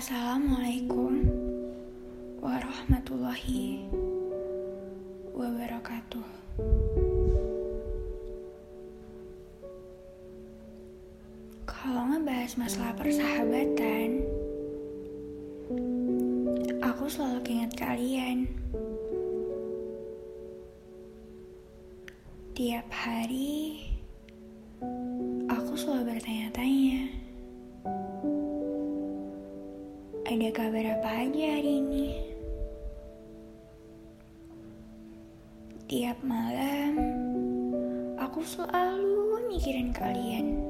Assalamualaikum warahmatullahi wabarakatuh. Kalau ngebahas masalah persahabatan, aku selalu ingat kalian. Tiap hari, Ada kabar apa aja hari ini? Tiap malam, aku selalu mikirin kalian.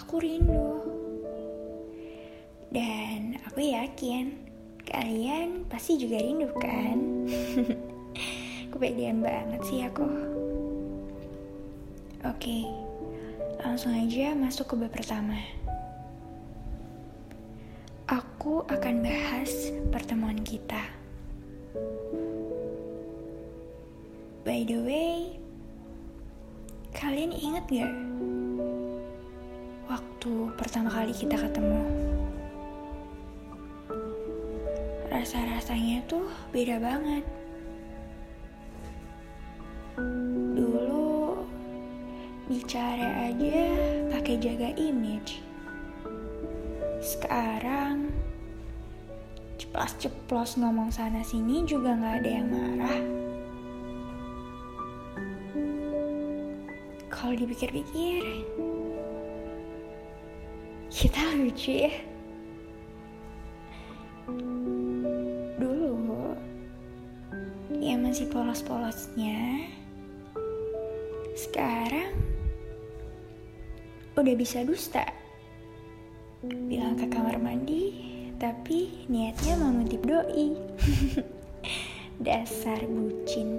Aku rindu. Dan aku yakin kalian pasti juga rindu kan? Kepedean banget sih aku. Oke, langsung aja masuk ke bab pertama. Aku akan bahas pertemuan kita. By the way, kalian inget gak waktu pertama kali kita ketemu? Rasa-rasanya tuh beda banget. Dulu bicara aja pakai jaga image. Sekarang ceplos-ceplos ngomong sana sini juga nggak ada yang marah. Kalau dipikir-pikir, kita lucu ya. Dulu, ya masih polos-polosnya. Sekarang, udah bisa dusta. Bilang ke kamar mandi, tapi niatnya mau ngutip doi. Dasar bucin.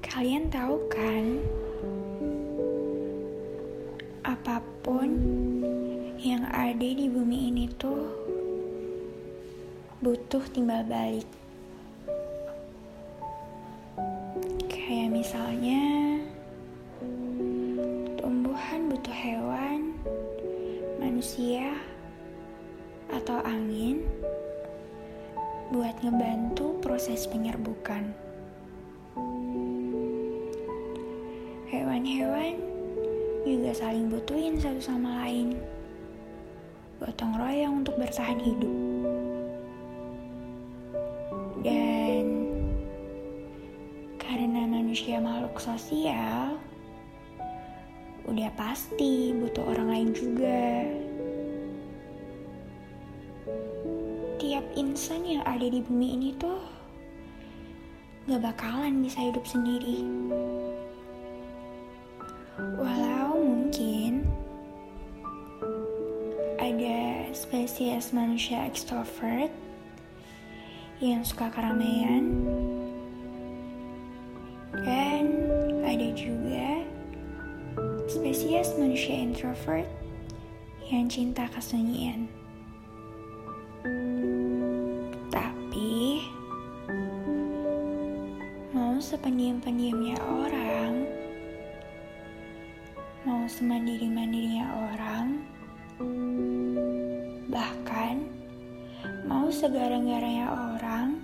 Kalian tahu kan? Apa pun yang ada di bumi ini tuh butuh timbal balik. Kayak misalnya manusia, atau angin buat ngebantu proses penyerbukan. Hewan-hewan juga saling butuhin satu sama lain. Gotong royong untuk bertahan hidup. Dan karena manusia makhluk sosial, udah pasti butuh orang lain juga. Tiap insan yang ada di bumi ini tuh gak bakalan bisa hidup sendiri. Walau mungkin ada spesies manusia ekstrovert yang suka keramaian dan ada juga spesies manusia introvert yang cinta kesunyian. Mau sependiam-pendiamnya orang, mau semandiri-mandirinya orang, bahkan mau segarang-garangnya orang,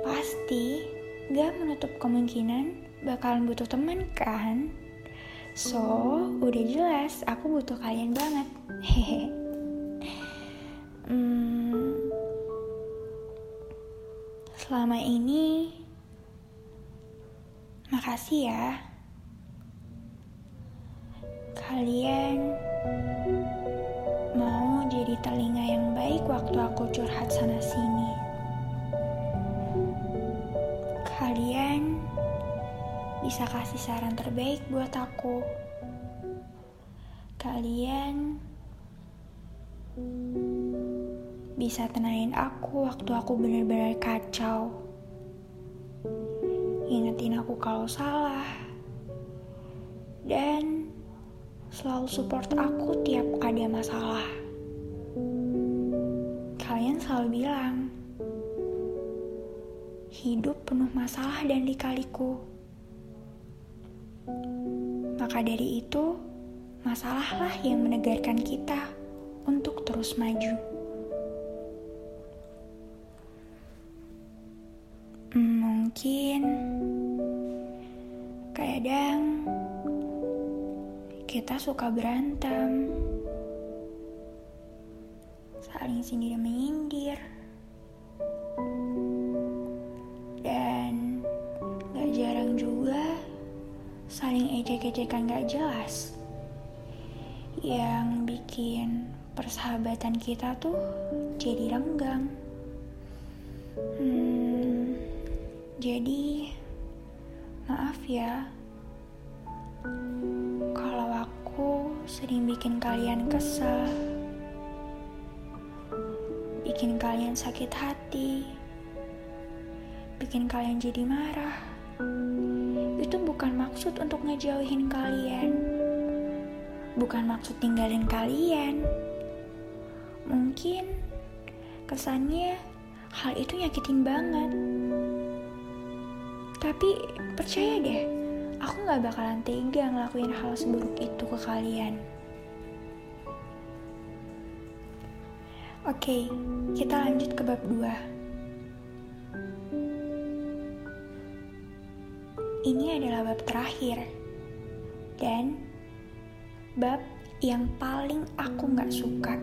pasti gak menutup kemungkinan bakalan butuh teman kan? So, udah jelas aku butuh kalian banget. Hehe. hmm, selama ini, makasih ya. Kalian mau jadi telinga yang baik waktu aku curhat sana sini. Kalian bisa kasih saran terbaik buat aku. Kalian bisa tenangin aku waktu aku benar-benar kacau. Ingetin aku kalau salah. Dan selalu support aku tiap ada masalah. Kalian selalu bilang, hidup penuh masalah dan lika-liku. Maka dari itu, masalahlah yang menegarkan kita untuk terus maju. Mungkin kadang kita suka berantem, saling sindir menyindir, dan gak jarang juga saling ejek-ejekan gak jelas. Yang bikin persahabatan kita tuh jadi renggang. Hmm, jadi maaf ya kalau aku sering bikin kalian kesal, bikin kalian sakit hati, bikin kalian jadi marah. Itu bukan maksud untuk ngejauhin kalian, bukan maksud tinggalin kalian. Mungkin kesannya hal itu nyakitin banget. Tapi percaya deh, aku gak bakalan tega ngelakuin hal seburuk itu ke kalian. Oke, kita lanjut ke bab 2. Ini adalah bab terakhir. Dan bab yang paling aku gak suka.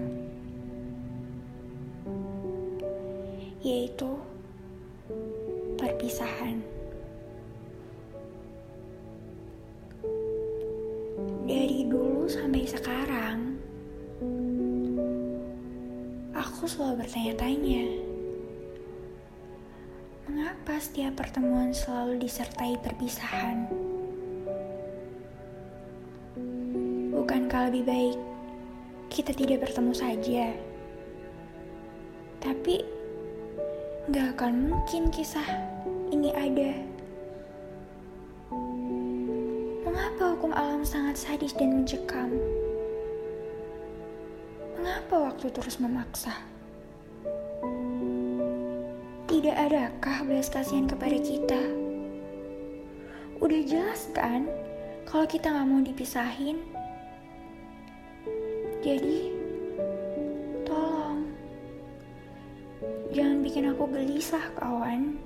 Yaitu perpisahan. Sampai sekarang, aku selalu bertanya-tanya, mengapa setiap pertemuan selalu disertai perpisahan? Bukankah lebih baik kita tidak bertemu saja? Tapi gak akan mungkin kisah ini ada. Mengapa hukum alam sangat sadis dan mencekam? Mengapa waktu terus memaksa? Tidak adakah belas kasihan kepada kita? Udah jelas kan kalau kita nggak mau dipisahin? Jadi, tolong jangan bikin aku gelisah, kawan.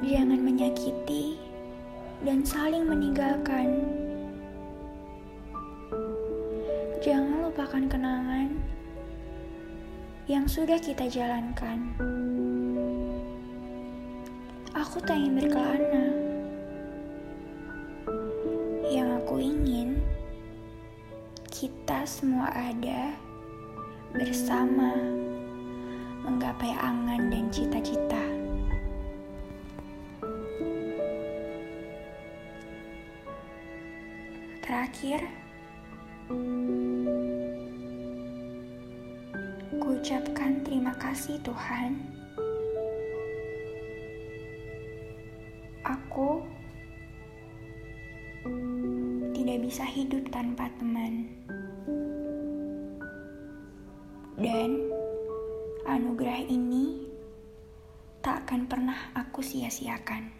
Jangan menyakiti dan saling meninggalkan. Jangan lupakan kenangan yang sudah kita jalankan. Aku tak ingin berkelana. Yang aku ingin kita semua ada bersama menggapai angan dan cita-cita. Terakhir, kuucapkan terima kasih Tuhan. Aku tidak bisa hidup tanpa teman. Dan anugerah ini tak akan pernah aku sia-siakan.